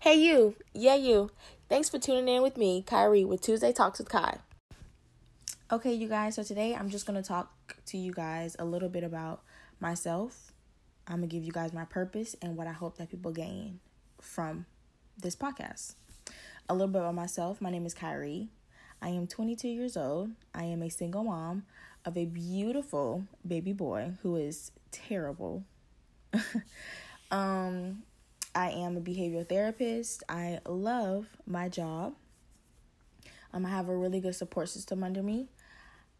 Hey, you. Yeah, you. Thanks for tuning in with me, Kyrie, with Tuesday Talks with Kai. Okay, you guys, so today I'm just going to talk to you guys a little bit about myself. I'm going to give you guys my purpose and what I hope that people gain from this podcast. A little bit about myself. My name is Kyrie. I am 22 years old. I am a single mom of a beautiful baby boy who is terrible. um, I am a behavioral therapist. I love my job. Um, I have a really good support system under me.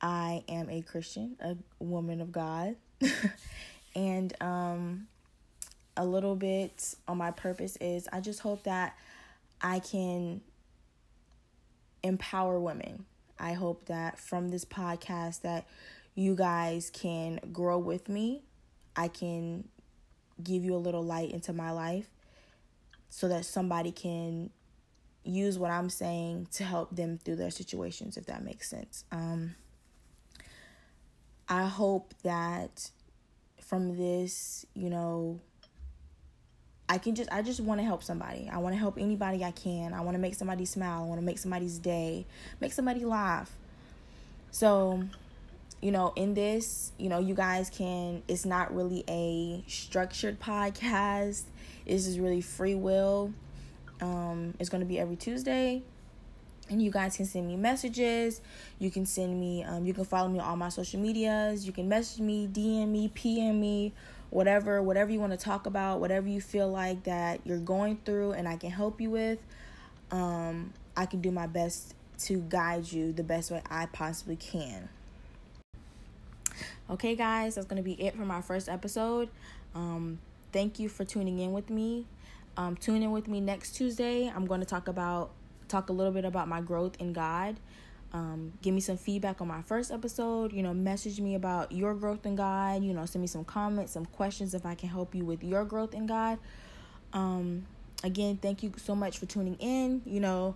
I am a Christian, a woman of God. and um, a little bit on my purpose is I just hope that I can empower women. I hope that from this podcast that you guys can grow with me. I can give you a little light into my life so that somebody can use what I'm saying to help them through their situations, if that makes sense. Um, I hope that from this, you know, I can just I just want to help somebody. I want to help anybody I can. I want to make somebody smile. I want to make somebody's day, make somebody laugh. So, you know, in this, you know, you guys can it's not really a structured podcast. This is really free will. Um, it's going to be every Tuesday. And you guys can send me messages. You can send me, um, you can follow me on all my social medias. You can message me, DM me, PM me, whatever, whatever you want to talk about, whatever you feel like that you're going through and I can help you with. Um, I can do my best to guide you the best way I possibly can. Okay, guys, that's going to be it for my first episode. Um, thank you for tuning in with me. Um, tune in with me next Tuesday. I'm going to talk about talk a little bit about my growth in God. Um, give me some feedback on my first episode. You know, message me about your growth in God. You know, send me some comments, some questions if I can help you with your growth in God. Um, again, thank you so much for tuning in. You know,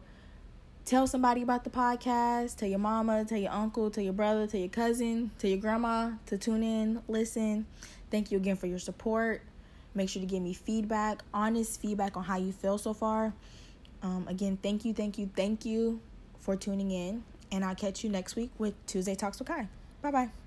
tell somebody about the podcast. Tell your mama, tell your uncle, tell your brother, tell your cousin, tell your grandma to tune in, listen. Thank you again for your support. Make sure to give me feedback, honest feedback on how you feel so far. Um, again, thank you, thank you, thank you for tuning in. And I'll catch you next week with Tuesday Talks with Kai. Bye bye.